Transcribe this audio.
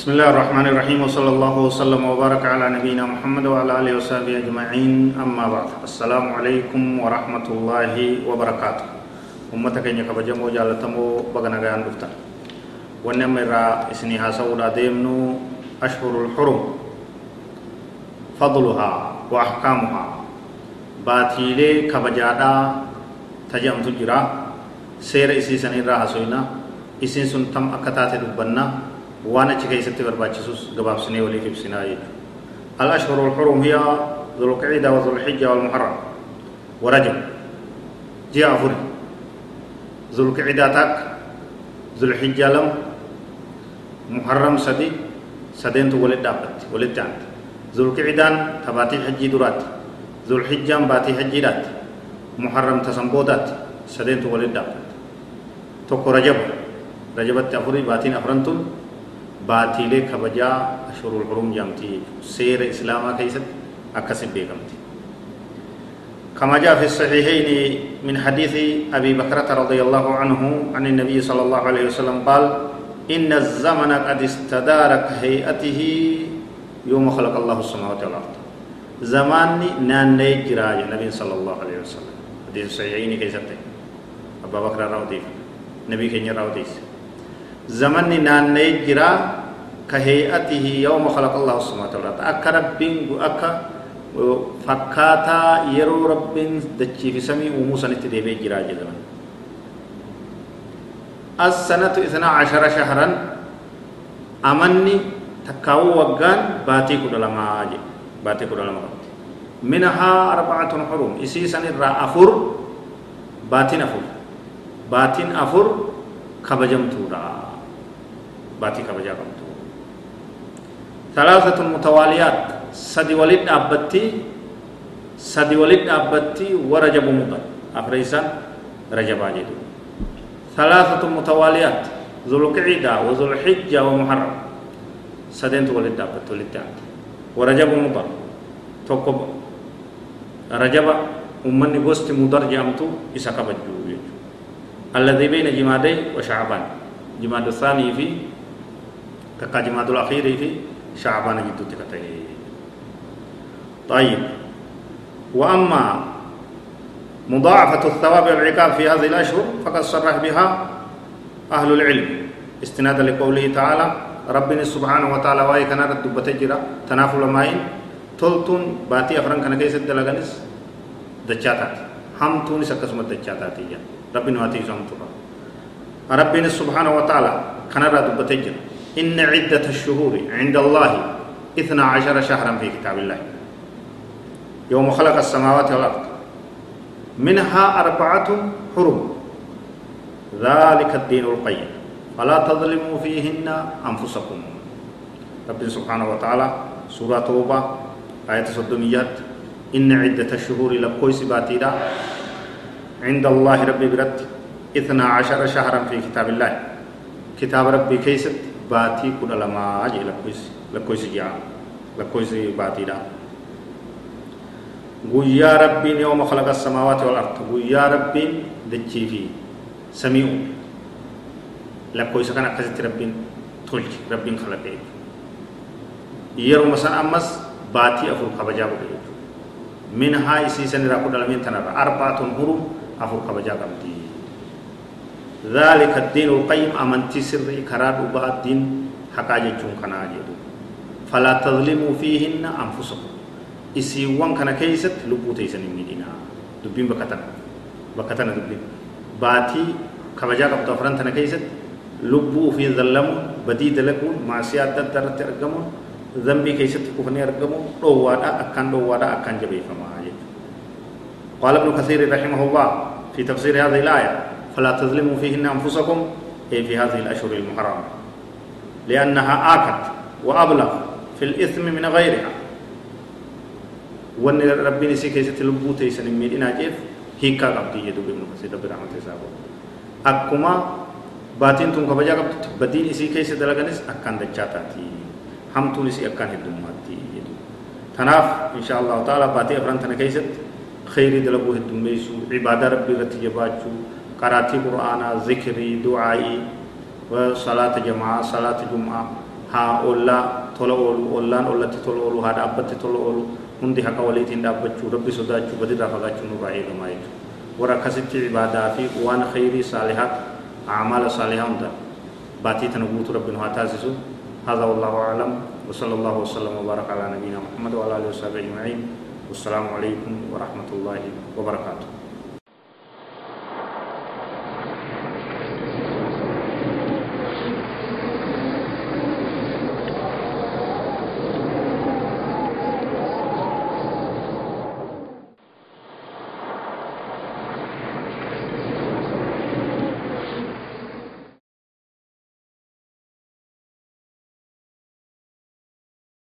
بسم الله الرحمن الرحيم وصلى الله وسلم وبارك على نبينا محمد وعلى اله وصحبه اجمعين اما بعد السلام عليكم ورحمه الله وبركاته امتك ان كبجمو جالتمو بغنا غان دفتا ونم را اسني حسودا ديمنو اشهر الحرم فضلها واحكامها باتيلي كبجادا تجمت جرا سير اسي سنين را حسوينا اسين سن تم اكتات دبنا وأنا تشكي ستي برباتشسوس قباب سني ولي في سناي الأشهر الحرم هي ذو القعدة وذو الحجة والمحرم. ورجب. جاء أفر. ذو القعدة تاك. ذو الحجة لم. محرم سدي. سدين تو ولد دابت. ولد جانت ذو القعدان تباتي حجي درات. ذو الحجة باتي حجي دات. محرم تسنبودات سدين تو ولد دابت. توكو baatiilee kabajaa ashurul hurum jamti. Seera islaamaa keessatti akkasin beekamti. كما جاء في الصحيحين من حديث أبي بكرة رضي الله عنه عن النبي صلى الله عليه وسلم قال إن الزمن قد استدار كهيئته يوم خلق الله السماوات والأرض زمان نان جراج النبي صلى الله عليه وسلم حديث الصحيحين كيف أبا بكر راوديف نبي كينيا راوديف زمن ناني جرا كهيئته يوم خلق الله سبحانه وتعالى أكا ربين أكا فكاتا يرو ربين دچي في سمي وموسى نتدبي جرا زمن السنة إثنى عشر شهرا أمني تكاو وقان باتي كدلما باتي كدلما منها أربعة حرم إسي سن الرا أفر باتين أفر باتين أفر كبجمتورا باتي كبجا قمتو ثلاثة متواليات سدي ولد أبتي سدي ولد أبتي ورجب مضر أفريسان رجب عجدو ثلاثة متواليات ذو القعدة وذو الحجة ومحرم سدين ولد أبت ولد أبت ورجب مضر توكب رجب أمني قست مضر جامتو إسا كبجو الذي بين جمادي وشعبان جماد الثاني في تكا جماد الأخير في شعبان جدو تكتئ طيب. وأما مضاعفة الثواب والعقاب في هذه الأشهر فقد صرح بها أهل العلم. استنادا لقوله تعالى ربنا سبحانه وتعالى واي كان رد بتجرا تنافل ماين تلتون باتي أفران كان كيس دلغنس دچاتات هم توني سكسمت دچاتات ربنا واتي ربنا سبحانه وتعالى كان رد بتجرا إن عدة الشهور عند الله إثنى عشر شهرا في كتاب الله. يوم خلق السماوات والأرض. منها أربعة حرم. ذلك الدين القيم. فلا تظلموا فيهن أنفسكم. رب سبحانه وتعالى سورة توبة آية صدميات إن عدة الشهور لكويس باتيدا عند الله ربي برد إثنى عشر شهرا في كتاب الله. كتاب ربي كيست. Kudha lamaa jee lakkoofsi ja'a lakkoofsi baatiidha guyyaa rabbiin yooma khalaqa samaawaati wal arda guyyaa rabbiin dachii fi samii uume lakkoofsa kan akkasitti rabbiin tolche rabbiin kalaqe yeruma san ammas baatii afur kabajaa godhe jechuudha minhaa isiisan irraa kudha lameen tanarra arbaatun hurum afur kabajaa qabdi ذلك الدين القيم أمنتي سري كراد وبا الدين جون كنا فلا تظلموا فيهن أنفسكم. إسيوان كان كيست لبو تيسن ميدينا دبين بكتن بكتن دبين. باتي كبجا قبط أفران تنا لبو في ظلم بدي دلقون معصيات درت أرقمون ذنبي كيست كفني أرقمون. روادا أكان روادا أكان جبي فما قال ابن كثير رحمه الله في تفسير هذه الآية فلا تظلموا فيهن أنفسكم؟ أي في هذه الأشهر المحرمة. لأنها آكت وأبلغ في الإثم من غيرها. وأن ربي نسي كيسة لبو تيسن ميدين أجيف هيكا قبدي يدو بمن مسيد ربي رحمة سابو أكما باتين تون كبجا قبت بدين إسي كيسة دلغنس أكان دجاتاتي. هم تون إسي أكان هدوماتي يدو تناف إن شاء الله تعالى باتي أفران تنا كيسة خيري دلبو هدوميسو عبادة ربي رتي جباچو قراتي قرآن ذكري دعائي وصلاة جماعة صلاة جمعة ها أولا oolu haa dhaabbatti tola oolu hundi haqa waliitiin dhaabbachuu rabbi sodaachuu badirraa fagaachuu nurraa eegamaa jechuudha warra akkasitti ibaadaa fi waan khayrii saalihaa acmaala saalihaa hunda baatii tana guutuu rabbi nu haa taasisu هذا والله أعلم وصلى الله وسلم وبارك على نبينا محمد وعلى آله وصحبه أجمعين والسلام عليكم ورحمة الله وبركاته